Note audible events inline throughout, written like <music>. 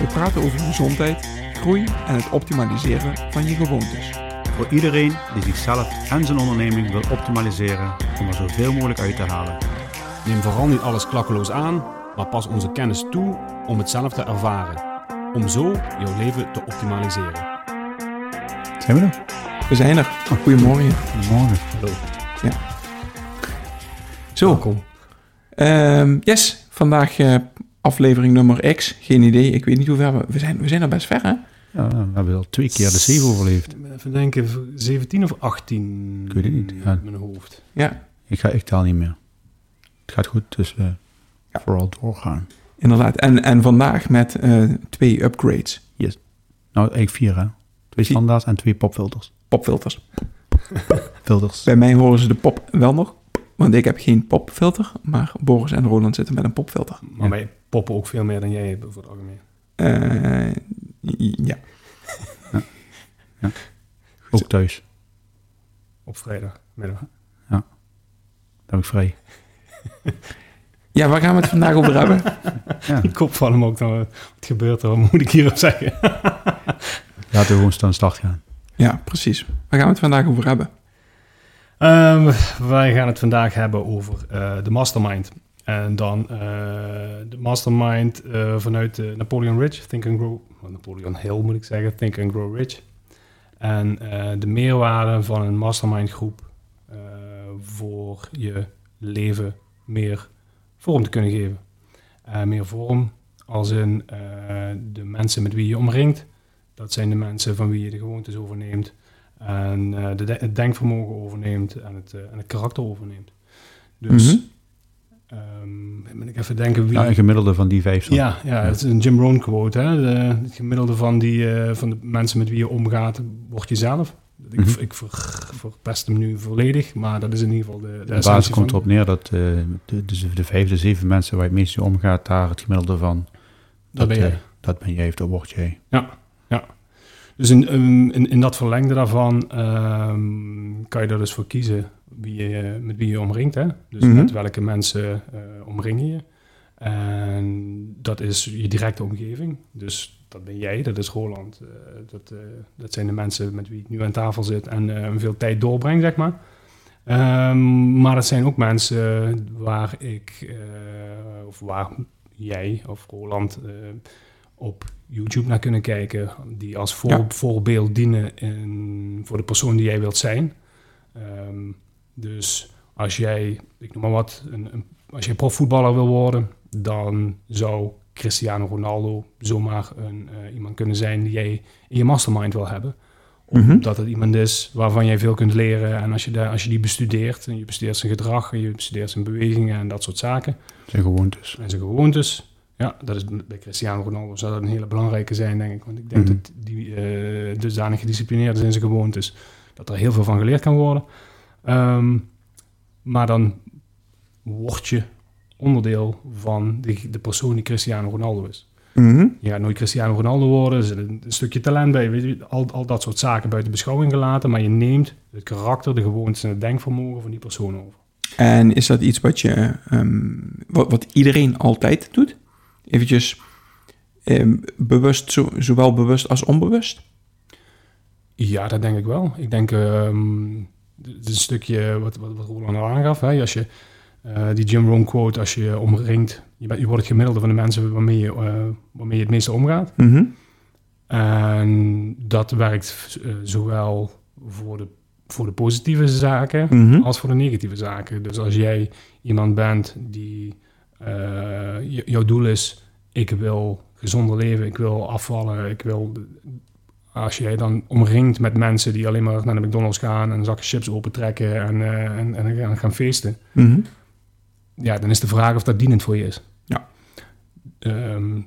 We praten over gezondheid, groei en het optimaliseren van je gewoontes. Voor iedereen die zichzelf en zijn onderneming wil optimaliseren om er zoveel mogelijk uit te halen. Neem vooral niet alles klakkeloos aan, maar pas onze kennis toe om het zelf te ervaren. Om zo jouw leven te optimaliseren. Zijn we er? We zijn er. Goedemorgen. Goedemorgen. Hallo. Zo, Welkom. ehm, yes, vandaag eh, aflevering nummer X. Geen idee, ik weet niet hoe ver we... We zijn, we zijn er best ver, hè? Ja, we hebben al twee keer de zeven overleefd. Ik ben Even denken, 17 of 18? Ik weet het niet, ja. In mijn hoofd. Ja, Ik, ga, ik taal niet meer. Het gaat goed, dus eh vooral doorgaan. inderdaad. En, en vandaag met eh, twee upgrades. Nou, eigenlijk vier hè. Twee Vier. standaards en twee popfilters. Popfilters. <laughs> Filters. Bij mij horen ze de pop wel nog, want ik heb geen popfilter, maar Boris en Roland zitten met een popfilter. Maar Ja. wij poppen ook veel meer dan jij hebt voor het algemeen. Eh, ja, Ook thuis. Op vrijdagmiddag. Dan heb ik vrij. <laughs> ja, waar gaan we het vandaag over hebben? Ja. Die kop van hem ook dan. Wat gebeurt er? Wat moet ik hierop zeggen? <laughs> Laten we gewoon staan start gaan. Ja, precies. Waar gaan we het vandaag over hebben? Ehm, wij gaan het vandaag hebben over eh, de mastermind. En dan eh, de mastermind eh, vanuit eh, Napoleon Rich, Think and Grow, oh, Napoleon Hill moet ik zeggen, Think and Grow Rich. En de meerwaarde van een mastermind groep voor je leven meer vorm te kunnen geven. Meer vorm als in de mensen met wie je omringt. Dat zijn de mensen van wie je de gewoontes overneemt. En de het denkvermogen overneemt en het, en het karakter overneemt. Dus, Mhm. Moet ik even denken wie... Ja, een gemiddelde van die vijf. Ja, ja, het is een Jim Rohn quote. Hè? De, het gemiddelde van, die, eh, van de mensen met wie je omgaat, word je zelf. Ik, Mhm. ik ver, verpest hem nu volledig, maar dat is in ieder geval de, de, De basis komt erop neer dat eh, de, dus de vijf, de zeven mensen waar je het meest mee omgaat, daar het gemiddelde van, Dat ben jij. eh, dat ben jij of dat word jij. Dus in, in, in, in dat verlengde daarvan ehm, kan je er dus voor kiezen wie je, met wie je omringt. Hè? Dus Mhm. met welke mensen eh omring je. En dat is je directe omgeving. Dus dat ben jij, dat is Roland. Eh, dat, eh, dat zijn de mensen met wie ik nu aan tafel zit en eh, veel tijd doorbreng, zeg maar. Ehm, maar het zijn ook mensen waar ik, of waar jij of Roland op YouTube naar kunnen kijken, die als voor, Ja. voorbeeld dienen in, voor de persoon die jij wilt zijn. Ehm, dus als jij, ik noem maar wat, een, een, als je profvoetballer wil worden, dan zou Cristiano Ronaldo zomaar een, eh, iemand kunnen zijn die jij in je mastermind wil hebben. Mhm. Omdat het iemand is waarvan jij veel kunt leren. En als je, daar, als je die bestudeert, en je bestudeert zijn gedrag, en je bestudeert zijn bewegingen en dat soort zaken, Zijn gewoontes. en zijn gewoontes. Ja, dat is bij Cristiano Ronaldo zou dat een hele belangrijke zijn, denk ik. Want ik denk Mhm. dat die eh dusdanig gedisciplineerd is in zijn gewoontes, dat er heel veel van geleerd kan worden. Ehm, maar dan word je onderdeel van de, de persoon die Cristiano Ronaldo is. Mhm. Je gaat nooit Cristiano Ronaldo worden, er zit een, een stukje talent bij, weet je, al, al dat soort zaken buiten beschouwing gelaten, maar je neemt het karakter, de gewoontes en het denkvermogen van die persoon over. En is dat iets wat je, ehm, wat, wat iedereen altijd doet? Eventjes ehm, bewust, zo, zowel bewust als onbewust? Ja, dat denk ik wel. Ik denk, het is een stukje wat, wat, wat Roland al aangaf. Hè? Als je eh, die Jim Rohn quote, als je omringt, je, bent, je wordt het gemiddelde van de mensen waarmee je, eh, waarmee je het meeste omgaat. Mhm. En dat werkt eh, zowel voor de, voor de positieve zaken Mhm. als voor de negatieve zaken. Dus als jij iemand bent die jouw doel is, ik wil gezonder leven, ik wil afvallen, ik wil. Als jij dan omringt met mensen die alleen maar naar de McDonald's gaan en zakje chips opentrekken en, eh, en, en gaan, feesten, Mhm. ja, dan is de vraag of dat dienend voor je is. Ja. Ehm,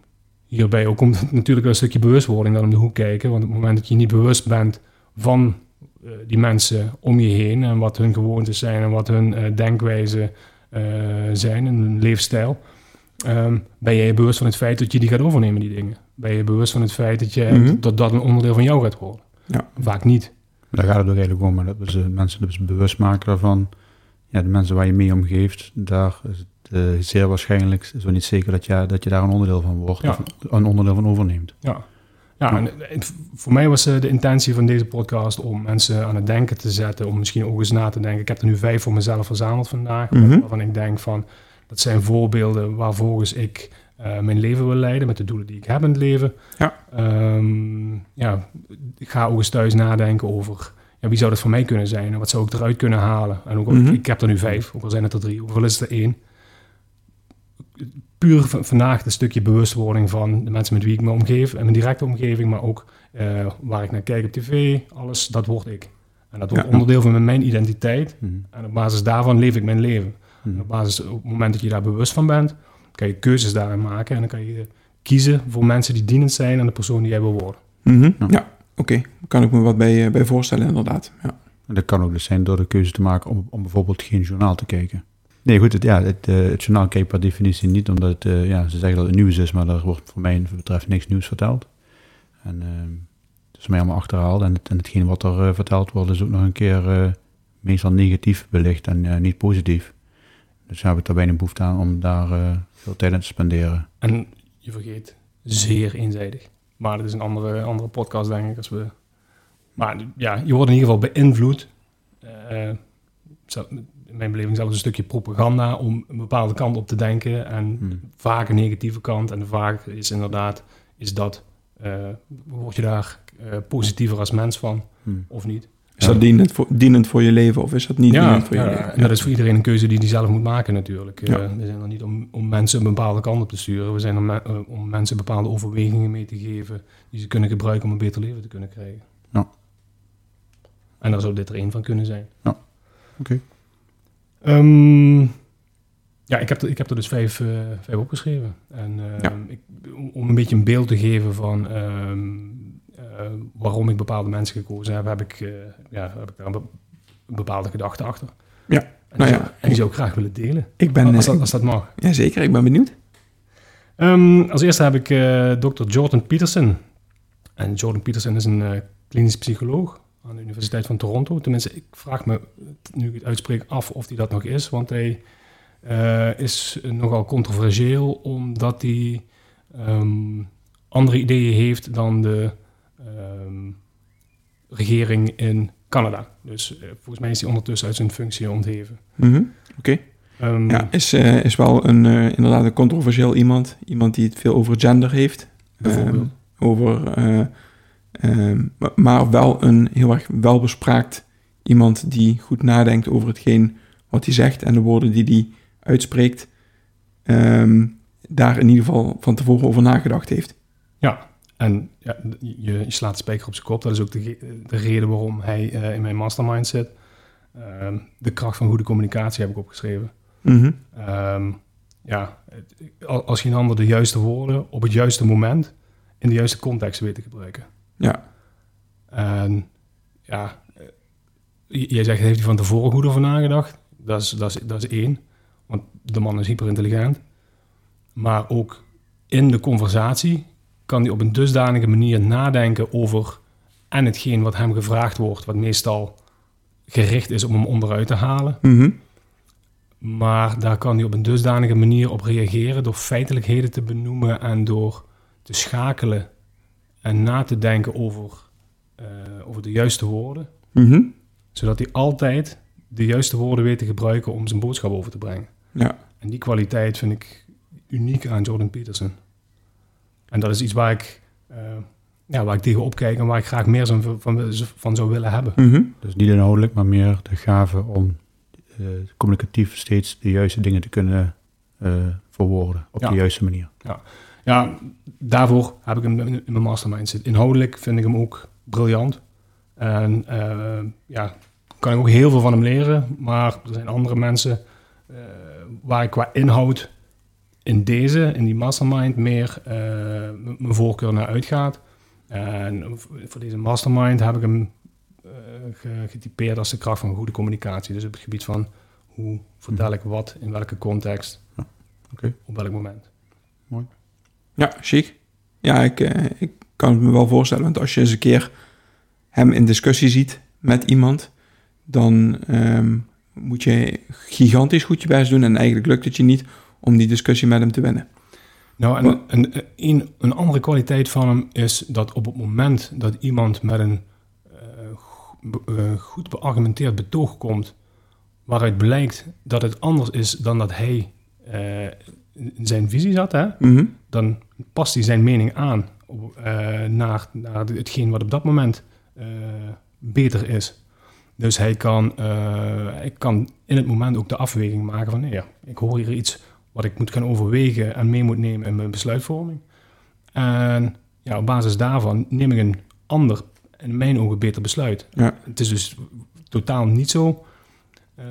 hierbij ook komt natuurlijk een stukje bewustwording dan om de hoek kijken. Want op het moment dat je niet bewust bent van uh, die mensen om je heen en wat hun gewoontes zijn en wat hun uh, denkwijze uh, zijn en hun leefstijl, um, ben je je bewust van het feit dat je die gaat overnemen, die dingen. Ben je bewust van het feit dat je, mm -hmm. dat, dat een onderdeel van jou gaat worden. Ja. Vaak niet. Daar gaat het ook eigenlijk om, maar dat we ze, mensen dus bewust maken daarvan. Ja, de mensen waar je mee omgeeft, daar is het uh, zeer waarschijnlijk, zo niet zeker dat je, dat je daar een onderdeel van wordt, Ja. of een onderdeel van overneemt. Ja, ja en, het- voor mij was eh, de intentie van deze podcast om mensen aan het denken te zetten, om misschien ook eens na te denken. Ik heb er nu vijf voor mezelf verzameld vandaag, Mhm. waarvan ik denk van, dat zijn voorbeelden waar volgens ik eh, mijn leven wil leiden, met de doelen die ik heb in het leven. Ja. Ehm, ja, ik ga ook eens thuis nadenken over, ja, wie zou dat voor mij kunnen zijn en wat zou ik eruit kunnen halen. En ook, al- Mhm. ik heb er nu vijf, ook al zijn het er drie, hoeveel is er één? puur vandaag een stukje bewustwording van de mensen met wie ik me omgeef en mijn directe omgeving, maar ook eh, waar ik naar kijk op tv, alles, dat word ik. En dat wordt Ja. onderdeel van mijn identiteit. Mhm. En op basis daarvan leef ik mijn leven. Mhm. En op basis, op het moment dat je daar bewust van bent, kan je keuzes daarin maken en dan kan je kiezen voor mensen die dienend zijn aan de persoon die jij wil worden. Mhm. Ja. Ja, oké. Daar kan ik me wat bij, eh, bij voorstellen, inderdaad. Ja. En dat kan ook dus zijn door de keuze te maken om, om bijvoorbeeld geen journaal te kijken. Nee, goed, het, ja, het, eh, het journaal kijk ik per definitie niet, omdat het, eh, ja, ze zeggen dat het nieuws is, maar er wordt voor mij betreft niks nieuws verteld. En het is mij allemaal achterhaald en, het, en hetgeen wat er verteld wordt is ook nog een keer eh, meestal negatief belicht en eh, niet positief. Dus heb ik daar weinig behoefte aan om daar eh, veel tijd aan te spenderen. En je vergeet zeer eenzijdig. Maar dat is een andere, andere podcast, denk ik. Als we... Maar ja, je wordt in ieder geval beïnvloed. eh, zo- in mijn beleving zelfs een stukje propaganda om een bepaalde kant op te denken. En Hmm. vaak een negatieve kant. En vaak is inderdaad, is dat, eh, word je daar eh, positiever als mens van Hmm. of niet? Is dat dienend voor, dienend voor je leven of is dat niet ja, dienend voor je ja, leven? en dat is voor iedereen een keuze die hij zelf moet maken natuurlijk. Eh, Ja. we zijn er niet om, om mensen een bepaalde kant op te sturen. We zijn er me- eh, om mensen bepaalde overwegingen mee te geven die ze kunnen gebruiken om een beter leven te kunnen krijgen. Ja. En daar zou dit er één van kunnen zijn. Oké. Ehm, ja, ik heb, er, ik heb er dus vijf, eh, vijf opgeschreven. En ehm, Ja. ik, om, om een beetje een beeld te geven van ehm, eh, waarom ik bepaalde mensen gekozen heb, heb ik, eh, ja, heb ik daar een be- een bepaalde gedachte achter. Ja, En die, nou ja. zou, en die zou ik graag willen delen. Ik ben... als, eh, dat, als dat mag. ja, zeker. Ik ben benieuwd. Ehm, als eerste heb ik eh Dr. Jordan Peterson. En Jordan Peterson is een klinisch psycholoog aan de Universiteit van Toronto. Tenminste, ik vraag me, nu ik het uitspreek, af of hij dat nog is. Want hij is nogal controversieel, omdat hij ehm, andere ideeën heeft dan de ehm, regering in Canada. Dus eh, volgens mij is hij ondertussen uit zijn functie ontheven. Mhm. Oké. Ehm, Ja, is, eh, is wel een, eh, inderdaad een controversieel iemand. Iemand die het veel over gender heeft. Bijvoorbeeld. Ehm, over, maar- wel een heel erg welbespraakt iemand die goed nadenkt over hetgeen wat hij zegt en de woorden die hij uitspreekt. daar in ieder geval van tevoren over nagedacht heeft. Ja, en ja, je, je slaat de spijker op zijn kop. Dat is ook de, reden waarom hij eh, in mijn mastermind zit. Ehm, de kracht van goede communicatie heb ik opgeschreven. Mhm. Ehm, ja, het- als geen ander de juiste woorden op het juiste moment in de juiste context weet te gebruiken. Ja. En ja, eh, jij zegt, heeft hij van tevoren goed over nagedacht? Dat is, dat is, dat is één, want de man is hyperintelligent. Maar ook in de conversatie kan hij op een dusdanige manier nadenken over en hetgeen wat hem gevraagd wordt, wat meestal gericht is om hem onderuit te halen. Mhm. Maar daar kan hij op een dusdanige manier op reageren door feitelijkheden te benoemen en door te schakelen en na te denken over, eh, over de juiste woorden. Mhm. Zodat hij altijd de juiste woorden weet te gebruiken om zijn boodschap over te brengen. Ja. En die kwaliteit vind ik uniek aan Jordan Peterson. En dat is iets waar ik, eh, ja, waar ik tegenop kijk en waar ik graag meer van, van, van zou willen hebben. Mhm. Dus niet inhoudelijk, maar meer de gave om eh, communicatief steeds de juiste dingen te kunnen eh, verwoorden op Ja. de juiste manier. Ja, daarvoor heb ik hem in mijn mastermind zitten. Inhoudelijk vind ik hem ook briljant. En eh, ja, kan ik ook heel veel van hem leren. Maar er zijn andere mensen eh, waar ik qua inhoud in deze, in die mastermind, meer eh, mijn voorkeur naar uitgaat. En voor deze mastermind heb ik hem eh, ge- getypeerd als de kracht van goede communicatie. Dus op het gebied van hoe vertel ik wat, in welke context, Ja, op welk moment. Ja, chic. Ja, ik, eh, ik kan het me wel voorstellen. Want als je eens een keer hem in discussie ziet met iemand, dan ehm, moet je gigantisch goed je best doen. En eigenlijk lukt het je niet om die discussie met hem te winnen. Nou, en een, een, andere kwaliteit van hem is dat op het moment dat iemand met een eh, eh, goed beargumenteerd betoog komt, waaruit blijkt dat het anders is dan dat hij eh, in zijn visie zat, hè, Mhm. dan past hij zijn mening aan op, naar, naar hetgeen wat op dat moment beter is. Dus hij kan, hij kan in het moment ook de afweging maken van... nee, ja, ik hoor hier iets wat ik moet gaan overwegen en mee moet nemen in mijn besluitvorming. En ja, op basis daarvan neem ik een ander, in mijn ogen beter besluit. Ja. Het is dus totaal niet zo eh,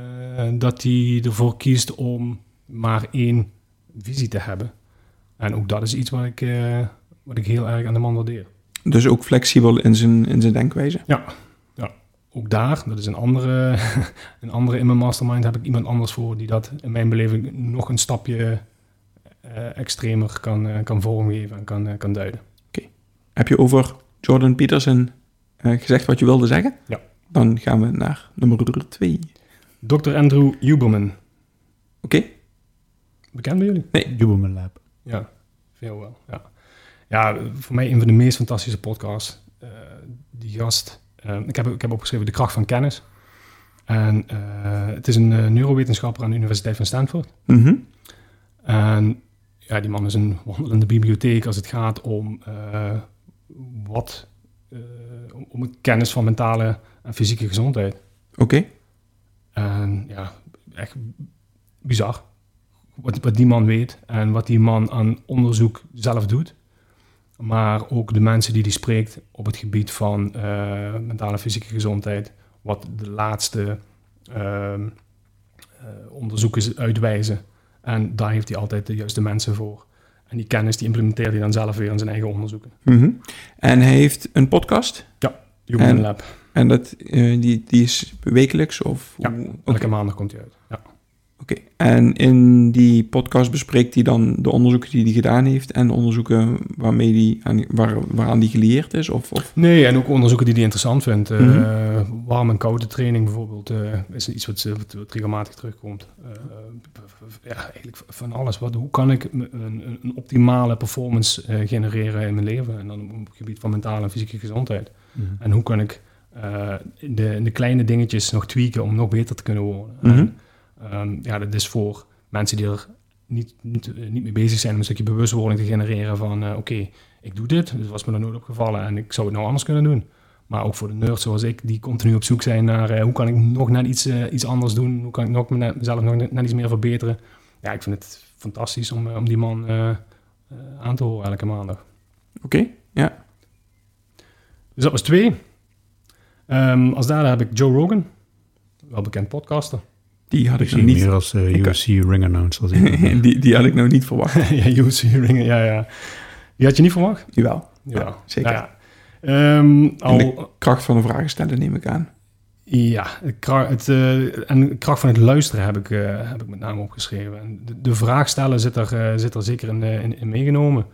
dat hij ervoor kiest om maar één visie te hebben. En ook dat is iets wat ik, eh, wat ik heel erg aan de man waardeer. Dus ook flexibel in zijn, in zijn denkwijze. Ja. Ook daar, dat is een andere, <laughs> een andere in mijn mastermind, heb ik iemand anders voor die dat in mijn beleving nog een stapje eh, extremer kan, eh, kan vormgeven en kan, eh, kan duiden. Heb je over Jordan Peterson eh, gezegd wat je wilde zeggen? Ja. Dan gaan we naar nummer twee. Dr. Andrew Huberman, Oké? bekend bij jullie? Nee. Huberman Lab. Ja, veel wel. Ja. ja, voor mij een van de meest fantastische podcasts. Eh, die gast, ik, heb, ik heb opgeschreven De Kracht van Kennis. En eh, het is een eh, neurowetenschapper aan de Universiteit van Stanford. Mhm. En ja, die man is een wandelende bibliotheek als het gaat om eh, wat, eh, om, kennis van mentale en fysieke gezondheid. Oké. En ja, echt bizar. Wat, wat die man weet en wat die man aan onderzoek zelf doet. Maar ook de mensen die die spreekt op het gebied van eh, mentale en fysieke gezondheid. Wat de laatste ehm, eh, onderzoeken uitwijzen. En daar heeft hij altijd de juiste mensen voor. En die kennis die implementeert hij dan zelf weer in zijn eigen onderzoeken. Mhm. En hij heeft een podcast. Human En- Lab. En dat, eh, die, die is wekelijks? Of Ja. Elke maandag komt hij uit. Ja. Oké. En in die podcast bespreekt hij dan de onderzoeken die hij gedaan heeft en de onderzoeken waarmee die aan, waar, waaraan die gelieerd is? Of, of... Nee, en ook onderzoeken die hij interessant vindt. Eh, Mhm. warm- en koude training bijvoorbeeld eh, is iets wat, wat, wat regelmatig terugkomt. Eh, ja, eigenlijk van alles. Wat, hoe kan ik een, een, optimale performance eh, genereren in mijn leven? En dan op het gebied van mentale en fysieke gezondheid. En hoe kan ik eh, de, de kleine dingetjes nog tweaken om nog beter te kunnen worden? Mhm. Ehm, ja, dat is voor mensen die er niet, niet, eh, niet mee bezig zijn om een stukje bewustwording te genereren van eh, oké, ik doe dit, dus was me er nooit opgevallen en ik zou het nou anders kunnen doen. Maar ook voor de nerds zoals ik, die continu op zoek zijn naar eh, hoe kan ik nog net iets, iets anders doen, hoe kan ik nog mezelf nog net, net iets meer verbeteren. Ja, ik vind het fantastisch om, om die man aan te horen elke maandag. Oké, ja. Dus dat was twee. Ehm, als derde heb ik Joe Rogan, wel bekend podcaster. Die had Ik nog niet, meer als uh, ring hem. <laughs> die, die had ik nog niet verwacht. <laughs> ja, UFC ringen, ja, ja. Die had je niet verwacht? Jawel. Ja, zeker. Nou ja. Ehm, al, Kracht van de vragen stellen neem ik aan. Ja, de het, eh, en de kracht van het luisteren heb ik, eh, heb ik met name opgeschreven. En de, de vraag stellen zit er, zit er zeker in, in, in meegenomen.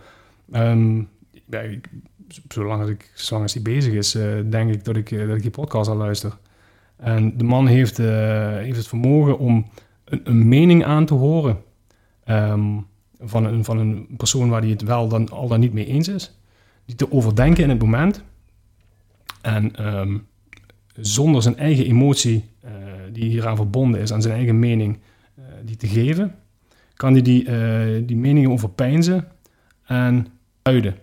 Ehm, ja, ik- zolang als ik, zolang als hij bezig is, denk ik dat, ik dat ik die podcast al luister. En de man heeft, eh, heeft het vermogen om een, een mening aan te horen ehm, van, een, van een persoon waar hij het wel dan, al dan niet mee eens is. Die te overdenken in het moment. En ehm, zonder zijn eigen emotie, eh, die hieraan verbonden is, aan zijn eigen mening, eh, die te geven, kan hij die, eh, die meningen overpeinzen en uiten.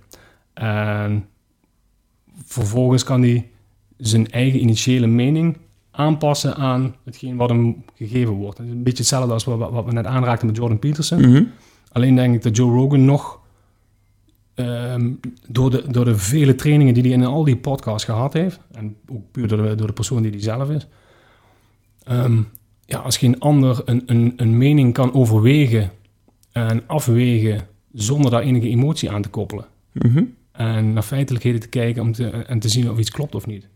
En vervolgens kan hij zijn eigen initiële mening aanpassen aan hetgeen wat hem gegeven wordt. Het is een beetje hetzelfde als wat, wat we net aanraakten met Jordan Peterson. Mhm. Alleen denk ik dat Joe Rogan nog ehm, door, de, door de vele trainingen die hij in al die podcasts gehad heeft, en ook puur door de, door de persoon die hij zelf is, ehm, ja, als geen ander een, een, een mening kan overwegen En afwegen zonder daar enige emotie aan te koppelen. Mhm. En naar feitelijkheden te kijken om te, en te zien of iets klopt of niet.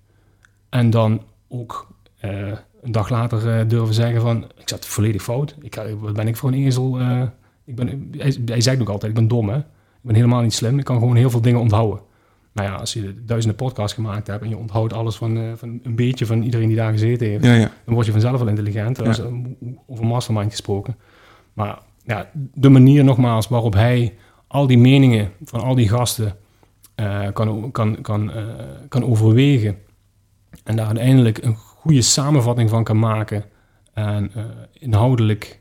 En dan ook eh, een dag later eh, durven zeggen van... ik zat volledig fout. Ik, wat ben ik voor een ezel? eh, ik ben, hij, hij zegt ook altijd, ik ben dom hè. Ik ben helemaal niet slim. Ik kan gewoon heel veel dingen onthouden. Nou ja, als je duizenden podcasts gemaakt hebt... en je onthoudt alles van, van een beetje van iedereen die daar gezeten heeft... Ja, ja. dan word je vanzelf wel intelligent. Ja. is over mastermind gesproken. Maar ja, de manier nogmaals waarop hij al die meningen van al die gasten kan, kan, kan, kan overwegen. En daar uiteindelijk een goede samenvatting van kan maken. En eh, inhoudelijk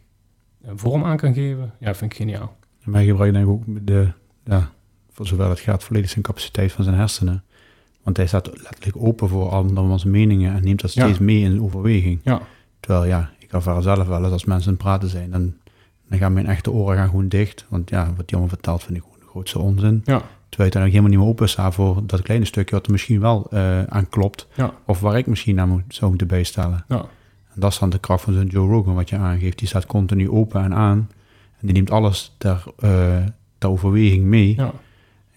een vorm aan kan geven. Ja, vind ik geniaal. En wij gebruiken denk ik ook de, ja, voor zover het gaat, volledig zijn capaciteit van zijn hersenen. Want hij staat letterlijk open voor andermans meningen en neemt dat Ja. steeds mee in overweging. Ja, Terwijl ja, ik ervaar zelf wel eens als mensen aan het praten zijn, dan, dan gaan mijn echte oren gaan gewoon dicht. Want ja, wat die allemaal vertelt vind ik gewoon de grootste onzin. ja, Terwijl je dan ook helemaal niet meer open staat voor dat kleine stukje wat er misschien wel eh, aan klopt. ja, Of waar ik misschien aan moet, zou moeten bijstellen. ja. En dat is dan de kracht van zo'n Joe Rogan wat je aangeeft. Die staat continu open en aan. En die neemt alles ter, eh, ter overweging mee. ja.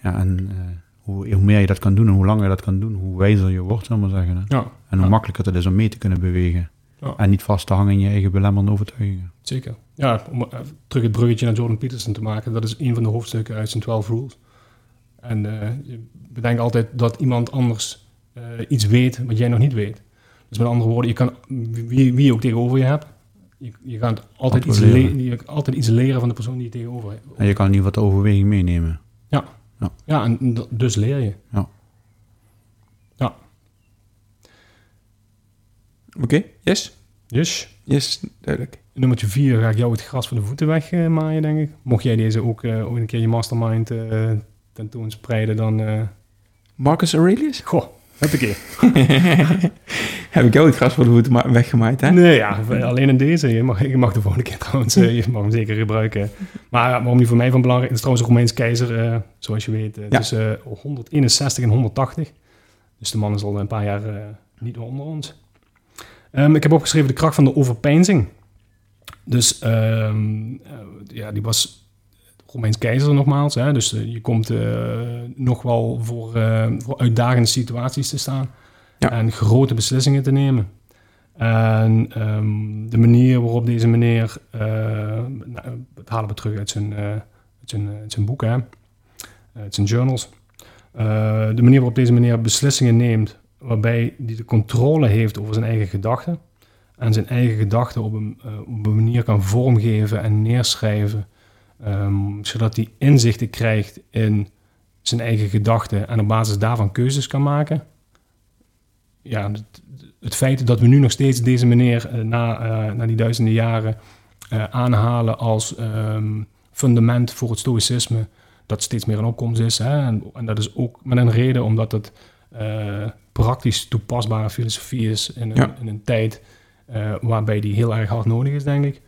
Ja, en eh, hoe, hoe meer je dat kan doen en hoe langer je dat kan doen, hoe wijzer je wordt, zal maar zeggen. hè. ja. En hoe makkelijker het is om mee te kunnen bewegen. Ja. En niet vast te hangen in je eigen belemmerende overtuigingen. Zeker. Ja, om terug het bruggetje naar Jordan Peterson te maken. Dat is een van de hoofdstukken uit zijn 12 Rules. En eh, je bedenkt altijd dat iemand anders eh, iets weet wat jij nog niet weet. Dus met andere woorden, je kan, wie, wie je ook tegenover je hebt, je, je gaat altijd iets, leren. je, altijd iets leren van de persoon die je tegenover hebt. En je kan in ieder geval de overweging meenemen. Ja, en d- dus leer je. Oké, yes. Dus, Yes, duidelijk. nummertje 4 ga ik jou het gras van de voeten wegmaaien, denk ik. Mocht jij deze ook, eh, ook een keer je mastermind eh tentoonspreiden, dan... eh Marcus Aurelius? goh, huppakee. <laughs> Heb ik jou het gras voor de voeten ma- weggemaaid, hè? Nee, ja, <laughs> alleen in deze. Je mag, je mag de volgende keer <laughs> trouwens, eh, je mag hem zeker gebruiken. Maar waarom die voor mij van belangrijk is, is trouwens een Romeins keizer, eh, zoals je weet, eh, Ja. tussen 161 en 180. Dus de man is al een paar jaar niet meer onder ons. Ehm, ik heb opgeschreven de kracht van de overpeinzing. Dus ehm, eh, ja, die was Romeins keizer nogmaals. Hè? Dus eh, je komt eh, nog wel voor, eh, voor uitdagende situaties te staan. Ja. En grote beslissingen te nemen. En ehm, de manier waarop deze meneer, nou, dat halen we terug uit zijn, uit zijn, uit zijn boek, hè? uit zijn journals. De manier waarop deze meneer beslissingen neemt, waarbij hij de controle heeft over zijn eigen gedachten. En zijn eigen gedachten op een, op een manier kan vormgeven en neerschrijven. Ehm, zodat hij inzichten krijgt in zijn eigen gedachten en op basis daarvan keuzes kan maken. Ja, het, het feit dat we nu nog steeds deze meneer eh, na, eh, na die duizenden jaren eh, aanhalen als ehm, fundament voor het stoïcisme, dat steeds meer een opkomst is. Hè? En, en dat is ook met een reden omdat het praktisch toepasbare filosofie is in een, Ja. in een tijd waarbij die heel erg hard nodig is, denk ik.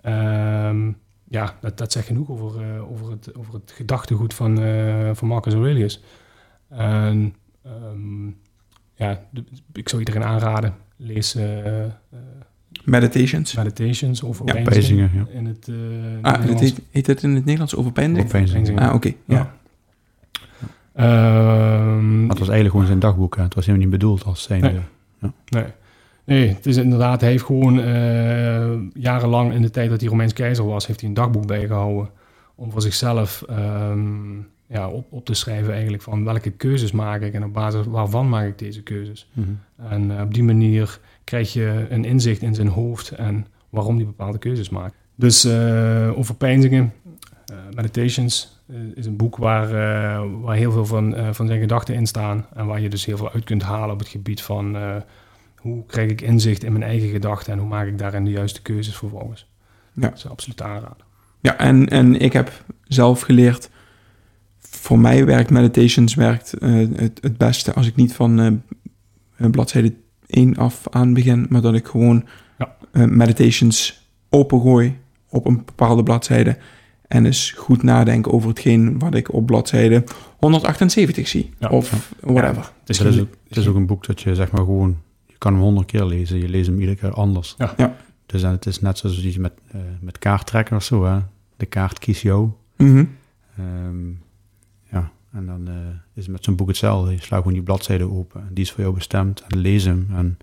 Ehm, ja, dat, dat zegt genoeg over, eh, over, het, over het gedachtegoed van, eh, van Marcus Aurelius. En ehm, ja, de- ik zou iedereen aanraden, lees eh, Meditations. Meditations over Ja, Pijzingen, ja. in het eh, Ah, het Nederlands. heet, heet het in het Nederlands overpeinzing? Overpeinzing. Ah, oké. Ja. Ehm, Maar het was eigenlijk gewoon zijn dagboek. Hè. Het was helemaal niet bedoeld als zijn. Nee. Nee. Nee, het is inderdaad, hij heeft gewoon eh, jarenlang in de tijd dat hij Romeins keizer was, heeft hij een dagboek bijgehouden om voor zichzelf ehm, ja, op, op te schrijven eigenlijk van welke keuzes maak ik en op basis waarvan maak ik deze keuzes. Mhm. En eh, op die manier krijg je een inzicht in zijn hoofd en waarom hij bepaalde keuzes maakt. Dus over eh, Meditations is een boek waar, waar heel veel van, van zijn gedachten in staan. En waar je dus heel veel uit kunt halen op het gebied van hoe krijg ik inzicht in mijn eigen gedachten en hoe maak ik daarin de juiste keuzes vervolgens. Ja. Dat is absoluut aanraden. Ja, en, en ik heb zelf geleerd, voor mij werkt Meditations werkt, eh, het, het beste als ik niet van eh, bladzijde 1 af aan begin, maar dat ik gewoon Ja. eh, Meditations opengooi op een bepaalde bladzijde en eens goed nadenken over hetgeen wat ik op bladzijde 178 zie. Ja. of whatever. Het is, Het is, het is ook een boek dat je zeg maar gewoon... Je kan hem honderd keer lezen. Je leest hem iedere keer anders. Ja. Ja. Dus en het is net zoals iets met, eh met kaarttrekken of zo. Hè. de kaart Kies jou. Mhm. Ehm, ja, en dan eh, is het met zo'n boek hetzelfde. Je slaat gewoon die bladzijde open. En die is voor jou bestemd. En lees hem. En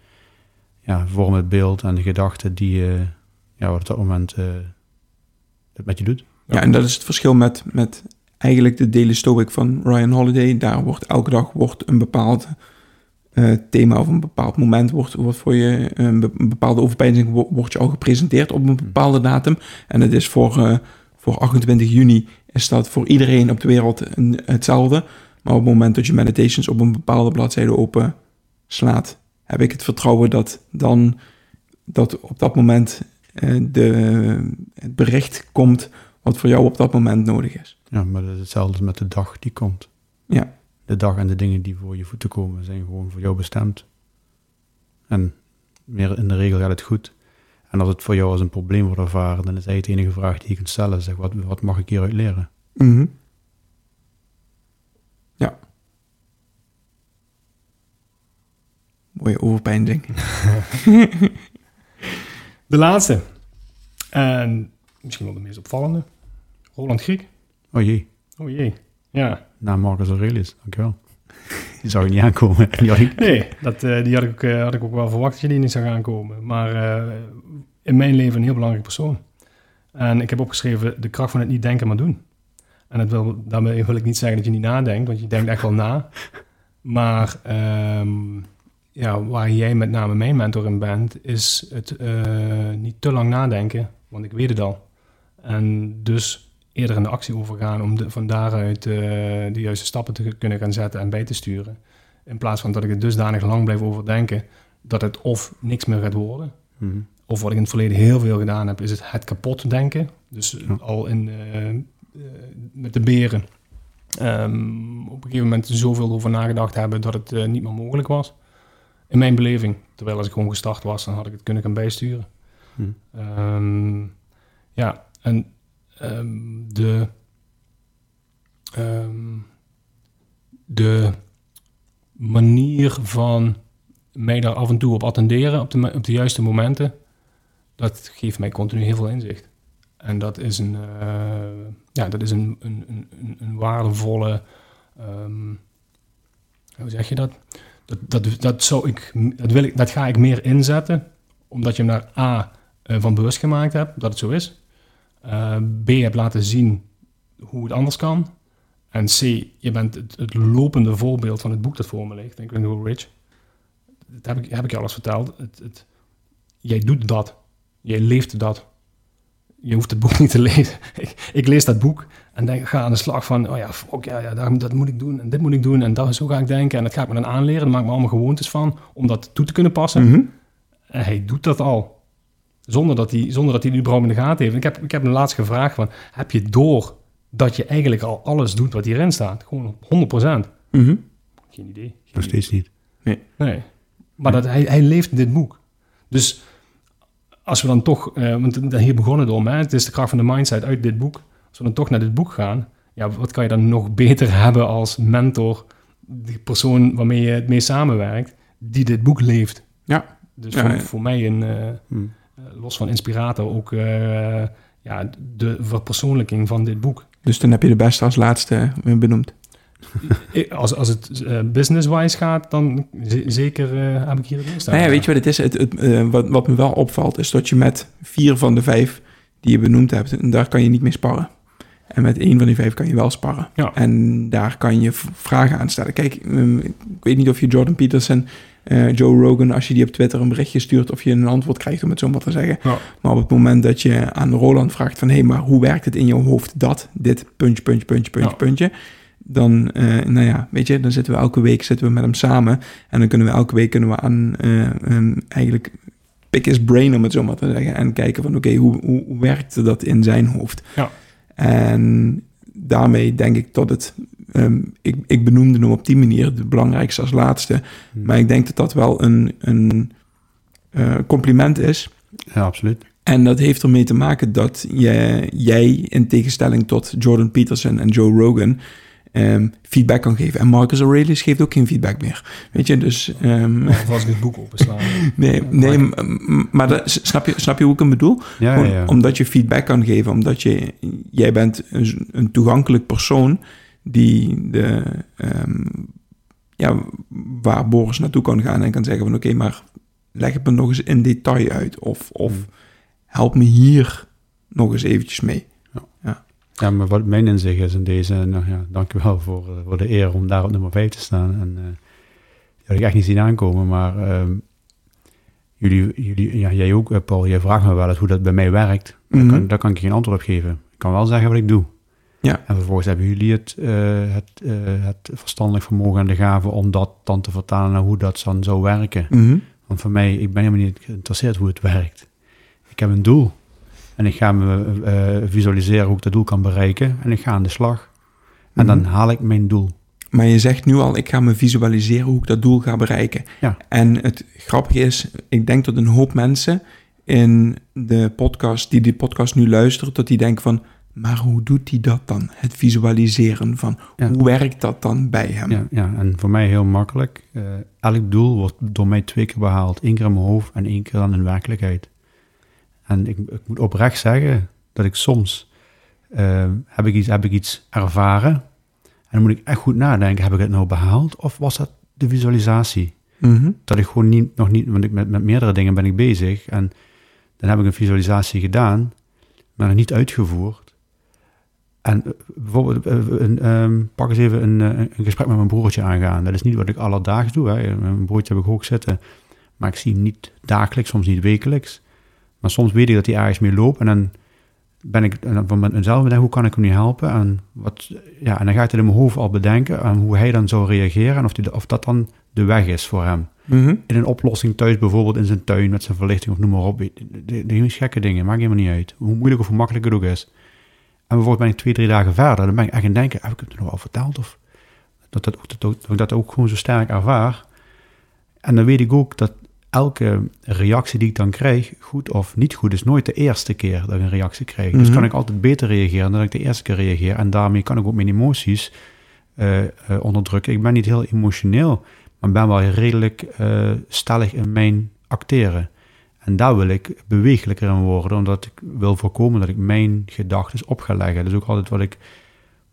ja, vorm het beeld en de gedachten die eh, ja, wat op dat moment eh, het met je doet. Ja, en dat is het verschil met, met eigenlijk de Daily Stoic van Ryan Holiday. Daar wordt elke dag wordt een bepaald eh, thema of een bepaald moment wordt, wordt voor je, een, be- een bepaalde overpeinzing wo- wordt je al gepresenteerd op een bepaalde datum. En het is voor, eh, voor 28 juni is dat voor iedereen op de wereld een, hetzelfde. Maar op het moment dat je meditations op een bepaalde bladzijde open slaat, heb ik het vertrouwen dat dan dat op dat moment eh, de, het bericht komt wat voor jou op dat moment nodig is. Ja, maar dat is hetzelfde met de dag die komt. Ja. De dag en de dingen die voor je voeten komen zijn gewoon voor jou bestemd. En meer in de regel gaat het goed. En als het voor jou als een probleem wordt ervaren, dan is eigenlijk de enige vraag die je kunt stellen. Zeg, wat, wat mag ik hieruit leren? Mhm. Ja. Mooie overpeinzing. <laughs> De laatste. En misschien wel de meest opvallende. Roland Griek. Oh jee, Oh jee. Ja. Na Marcus Aurelius, dankjewel. Die zou je niet aankomen. <laughs> Nee, dat, eh, die had ik, eh, had ik ook wel verwacht dat je die niet zou gaan komen. Maar eh, in mijn leven een heel belangrijk persoon. En ik heb opgeschreven de kracht van het niet denken, maar doen. En dat wil, daarmee wil ik niet zeggen dat je niet nadenkt, want je denkt echt wel na. Maar ehm, ja, waar jij met name mijn mentor in bent, is het niet te lang nadenken, want ik weet het al. En dus eerder in de actie overgaan om de, van daaruit eh, de juiste stappen te kunnen gaan zetten en bij te sturen. In plaats van dat ik het dusdanig lang blijf overdenken dat het of niks meer gaat worden, Mhm. of wat ik in het verleden heel veel gedaan heb, is het het kapot denken. Dus Ja. al in, eh, eh, met de beren. ehm, op een gegeven moment zoveel over nagedacht hebben dat het eh, niet meer mogelijk was. In mijn beleving. Terwijl als ik gewoon gestart was, dan had ik het kunnen gaan bijsturen. Mhm. Ehm, ja, en ehm, de, ehm, de manier van mij daar af en toe op attenderen op de, op de juiste momenten, dat geeft mij continu heel veel inzicht. En dat is een, eh, ja, dat is een, een, een, een- waardevolle, ehm, hoe zeg je dat? Dat, dat, dat, ik, dat, wil ik, dat ga ik meer inzetten, omdat je hem naar A eh, van bewust gemaakt hebt, dat het zo is. Eh, B, hebt laten zien hoe het anders kan. En C, je bent het, het lopende voorbeeld van het boek dat voor me ligt, Think and Grow Rich. Dat heb ik, heb ik je al eens verteld. Het, het, jij doet dat. Jij leeft dat. Je hoeft het boek <laughs> niet te lezen. ik, ik lees dat boek en denk, ga aan de slag van, oh ja, fuck, ja, ja daar- dat moet ik doen en dit moet ik doen en dat, zo ga ik denken. En dat ga ik me dan aanleren. Daar maak ik me allemaal gewoontes van om dat toe te kunnen passen. Mhm. En hij doet dat al. Zonder dat hij, zonder dat hij überhaupt in de gaten heeft. Ik heb, ik heb hem laatst gevraagd van, heb je door dat je eigenlijk al alles doet wat hierin staat? Gewoon 100%. Mhm. Geen idee. Geen Nog steeds niet. Nee. Maar dat, hij, hij leeft dit boek. Dus als we dan toch, eh, want hier begonnen het om, hè, het is de kracht van de mindset uit dit boek. Als we dan toch naar dit boek gaan, ja, wat kan je dan nog beter <laughs> hebben als mentor, die persoon waarmee je het mee samenwerkt, die dit boek leeft. Ja. Dus Ja, voor, ja. voor mij een, eh, Hm. Los van inspirator, ook eh, ja, de verpersoonlijking van dit boek. Dus dan heb je de beste als laatste benoemd. <laughs> Als, als het eh, business-wise gaat, dan zeker eh, heb ik hier het staan. Nou ja, weet je wat het is? Het, het, wat, wat me wel opvalt, is dat je met vier van de vijf die je benoemd hebt, en daar kan je niet mee sparren. En met één van die vijf kan je wel sparren. Ja. En daar kan je vragen aan stellen. Kijk, ehm, ik weet niet of je Jordan Peterson, eh, Joe Rogan, als je die op Twitter een berichtje stuurt, of je een antwoord krijgt, om het zo maar te zeggen. Ja. Maar op het moment dat je aan Roland vraagt van, hé, hey, maar hoe werkt het in jouw hoofd dat, dit, puntje, puntje, puntje, puntje, Ja. puntje. Dan, eh, nou ja, weet je, dan zitten we elke week zitten we met hem samen. En dan kunnen we elke week kunnen we aan ehm, eigenlijk pick his brain, om het zo maar te zeggen. En kijken van, oké, hoe, hoe, hoe werkte dat in zijn hoofd? Ja. En daarmee denk ik dat het... ehm, ik, ik benoemde hem op die manier, de belangrijkste als laatste. Hm. Maar ik denk dat dat wel een, een eh, compliment is. Ja, absoluut. En dat heeft ermee te maken dat je, jij, in tegenstelling tot Jordan Peterson en Joe Rogan, ehm, feedback kan geven. En Marcus Aurelius geeft ook geen feedback meer. Weet je, dus... ehm, Of als ik het boek openslaan. <laughs> nee, nee maar dat, snap, je, snap je hoe ik hem bedoel? Ja, Gewoon ja, ja. Omdat je feedback kan geven, omdat je, jij bent een, een toegankelijk persoon die de, ehm, ja, waar Boris naartoe kan gaan en kan zeggen van oké, maar leg het me nog eens in detail uit of, of Hmm. help me hier nog eens eventjes mee. Ja, maar wat mijn inzicht is in deze, nou ja, dankjewel voor, eh, voor de eer om daar op nummer 5 te staan. En eh die had ik echt niet zien aankomen, maar ehm, jullie, jullie, ja, jij ook, eh, Paul, jij vraagt me wel eens hoe dat bij mij werkt. Mhm. Daar, kan, daar kan ik geen antwoord op geven. Ik kan wel zeggen wat ik doe. Ja. En vervolgens hebben jullie het, eh, het, eh, het verstandelijk vermogen en de gave om dat dan te vertalen naar hoe dat dan zou werken. Mhm. Want voor mij, ik ben helemaal niet geïnteresseerd hoe het werkt. Ik heb een doel. En ik ga me eh, visualiseren hoe ik dat doel kan bereiken. En ik ga aan de slag. En dan Mhm. haal ik mijn doel. Maar je zegt nu al, ik ga me visualiseren hoe ik dat doel ga bereiken. Ja. En het grappige is, ik denk dat een hoop mensen in de podcast, die die podcast nu luisteren, dat die denken van, maar hoe doet hij dat dan? Het visualiseren van, Ja. hoe werkt dat dan bij hem? Ja, ja, en voor mij heel makkelijk. Eh, elk doel wordt door mij twee keer behaald. Eén keer in mijn hoofd en één keer dan in werkelijkheid. En ik, ik moet oprecht zeggen dat ik soms eh, heb, ik iets, heb ik iets ervaren. En dan moet ik echt goed nadenken. Heb ik het nou behaald of was dat de visualisatie? Mhm. dat ik gewoon niet, nog niet, want ik met, met meerdere dingen ben ik bezig. En dan heb ik een visualisatie gedaan, maar nog niet uitgevoerd. En eh, bijvoorbeeld, eh, een, ehm, pak eens even een, eh, een gesprek met mijn broertje aangaan. Dat is niet wat ik alledaags doe. Hè. Mijn broertje heb ik hoog zitten, maar ik zie hem niet dagelijks, soms niet wekelijks. Maar soms weet ik dat hij ergens mee loopt en dan ben ik en dan van mezelf denken, hoe kan ik hem nu helpen? En, wat, ja, en dan ga ik het in mijn hoofd al bedenken aan hoe hij dan zou reageren en of, die, of dat dan de weg is voor hem Mhm. in een oplossing thuis, bijvoorbeeld in zijn tuin met zijn verlichting of noem maar op. De, meest gekke dingen, maakt helemaal niet uit. Hoe moeilijk of hoe makkelijk het ook is. En bijvoorbeeld ben ik twee, drie dagen verder, dan ben ik echt aan het denken, heb ik het nog al verteld? Of dat, dat, ook- dat, ik dat ook gewoon zo sterk ervaar. En dan weet ik ook dat elke reactie die ik dan krijg, goed of niet goed, is nooit de eerste keer dat ik een reactie krijg. Dus Mhm. kan ik altijd beter reageren dan dat ik de eerste keer reageer. En daarmee kan ik ook mijn emoties eh, eh, onderdrukken. Ik ben niet heel emotioneel, maar ben wel redelijk eh, stellig in mijn acteren. En daar wil ik bewegelijker in worden, omdat ik wil voorkomen dat ik mijn gedachten op ga leggen. Dat is ook altijd wat ik,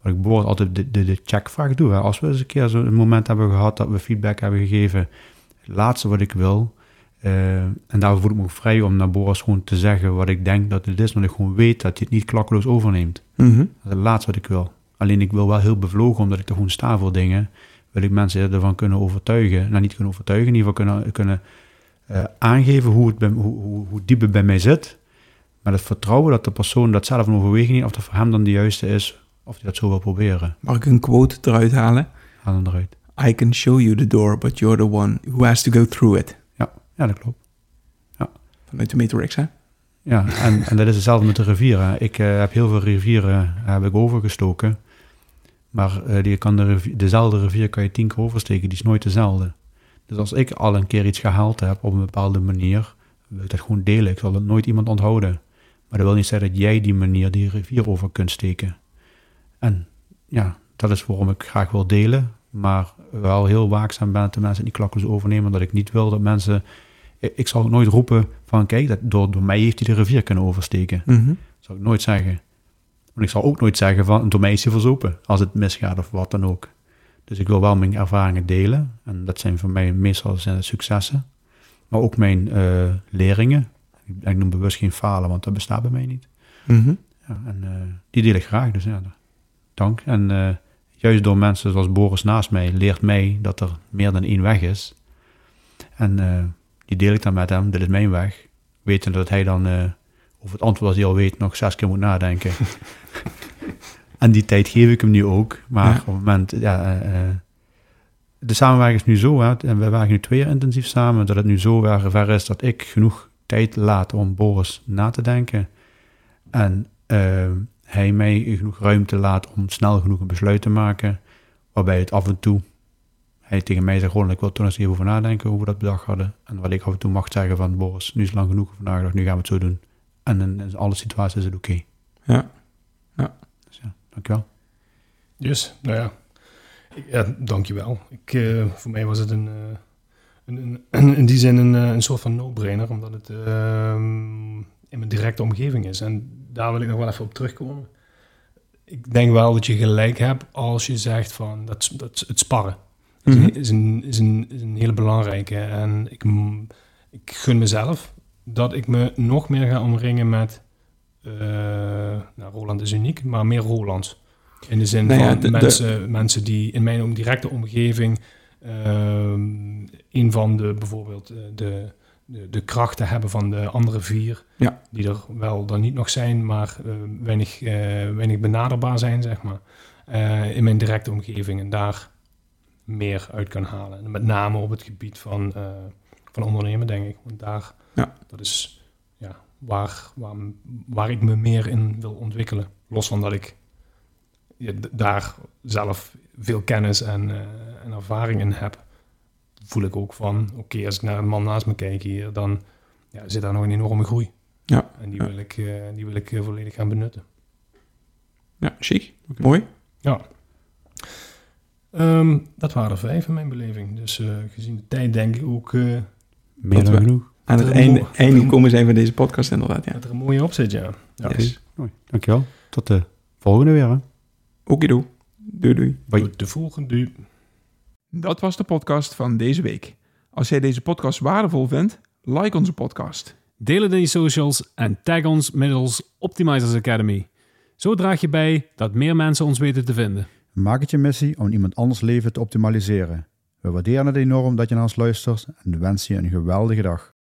wat ik bijvoorbeeld altijd de, de, de checkvraag doe. Hè. Als we eens een keer zo'n moment hebben gehad dat we feedback hebben gegeven, het laatste wat ik wil, eh, en daar voel ik me ook vrij om naar Boris gewoon te zeggen wat ik denk dat het is, want ik gewoon weet dat hij het niet klakkeloos overneemt. Mhm. Dat is het laatste wat ik wil. Alleen ik wil wel heel bevlogen, omdat ik er gewoon sta voor dingen, wil ik mensen ervan kunnen overtuigen. Nou, niet kunnen overtuigen, in ieder geval kunnen, kunnen eh, aangeven hoe, het bij, hoe, hoe, hoe diep het bij mij zit. Maar het vertrouwen dat de persoon dat zelf een overweging of dat voor hem dan de juiste is, of hij dat zo wil proberen. Mag ik een quote eruit halen? Haal hem eruit. I can show you the door, but you're the one who has to go through it. Ja, dat klopt. Vanuit de Matrix, hè? Ja, en, en dat is hetzelfde met de rivieren. Ik eh, heb heel veel rivieren heb ik overgestoken. Maar eh, die kan de rivier, dezelfde rivier kan je tien keer oversteken. Die is nooit dezelfde. Dus als ik al een keer iets gehaald heb op een bepaalde manier, wil ik dat gewoon delen. Ik zal het nooit iemand onthouden. Maar dat wil niet zeggen dat jij die manier die rivier over kunt steken. En ja, dat is waarom ik graag wil delen. Maar wel heel waakzaam ben dat de mensen niet klakkeloos overnemen. Omdat ik niet wil dat mensen... Ik ik zal nooit roepen van kijk, dat, door, door mij heeft hij de rivier kunnen oversteken. Mhm. Dat zal ik nooit zeggen. Want ik zal ook nooit zeggen van door mij is hij verzopen. Als het misgaat of wat dan ook. Dus ik wil wel mijn ervaringen delen. En dat zijn voor mij meestal zijn successen. Maar ook mijn eh, leringen. Ik, noem bewust geen falen, want dat bestaat bij mij niet. Mhm. Ja, en eh, die deel ik graag, dus ja, dank. En eh, juist door mensen zoals Boris naast mij leert mij dat er meer dan één weg is. En die deel ik dan met hem, dit is mijn weg. Wetende dat hij dan over het antwoord als hij al weet nog zes keer moet nadenken. <laughs> en die tijd geef ik hem nu ook. Maar Ja. op het moment, ja, eh, eh, de samenwerking is nu zo, hè, en we werken nu twee jaar intensief samen, dat het nu zo ver, ver is dat ik genoeg tijd laat om Boris na te denken. En eh, hij mij genoeg ruimte laat om snel genoeg een besluit te maken. Waarbij het af en toe, hij tegen mij zegt gewoon, ik wil toch eens even over nadenken hoe we dat bedacht hadden. En wat ik af en toe mag zeggen van, Boris, nu is het lang genoeg nagedacht, nu gaan we het zo doen. En in, in alle situaties is het oké. Dus ja, dankjewel. Dus, nou ja. Ja, dankjewel. Ik, eh, voor mij was het een, eh, een, een, in die zin een, eh, een soort van no-brainer, omdat het ehm, in mijn directe omgeving is. En daar wil ik nog wel even op terugkomen. Ik denk wel dat je gelijk hebt als je zegt van dat, dat het sparren is, Mhm. een, is, een, is, een, is een hele belangrijke. En ik, ik gun mezelf dat ik me nog meer ga omringen met. Eh, nou, Roland is uniek, maar meer Rolands. In de zin Nou ja, van de- de- mensen, mensen die in mijn directe omgeving. ehm, een van de bijvoorbeeld eh, de, de, de krachten hebben van de andere vier. Ja. Die er wel dan niet nog zijn, maar eh, weinig, weinig benaderbaar zijn, zeg maar. in mijn directe omgeving. En daar meer uit kan halen. En met name op het gebied van, van ondernemen, denk ik. Want daar, Ja. dat is waar, waar, waar ik me meer in wil ontwikkelen. Los van dat ik ja, daar zelf veel kennis en, eh, en ervaring in heb, voel ik ook van, oké, als ik naar een man naast me kijk hier, dan ja, zit daar nog een enorme groei. Ja. En die Ja. wil ik, eh, die wil ik eh, volledig gaan benutten. Ja, chic. Mooi. Ja. Ehm, dat waren er vijf in mijn beleving. Dus eh, gezien de tijd denk ik ook eh, Meer dan genoeg. Aan het Een einde, komen zijn van deze podcast inderdaad, ja. dat er een mooie op zit, ja. ja. Yes. Mooi, dankjewel. Tot de volgende weer. Hè. Okido. Doei doei. Bye. Tot de volgende. Dat was de podcast van deze week. Als jij deze podcast waardevol vindt, like onze podcast. Deel het in je socials en tag ons middels Optimizers Academy. Zo draag je bij dat meer mensen ons weten te vinden. Maak het je missie om iemand anders leven te optimaliseren. We waarderen het enorm dat je naar ons luistert en wensen je een geweldige dag.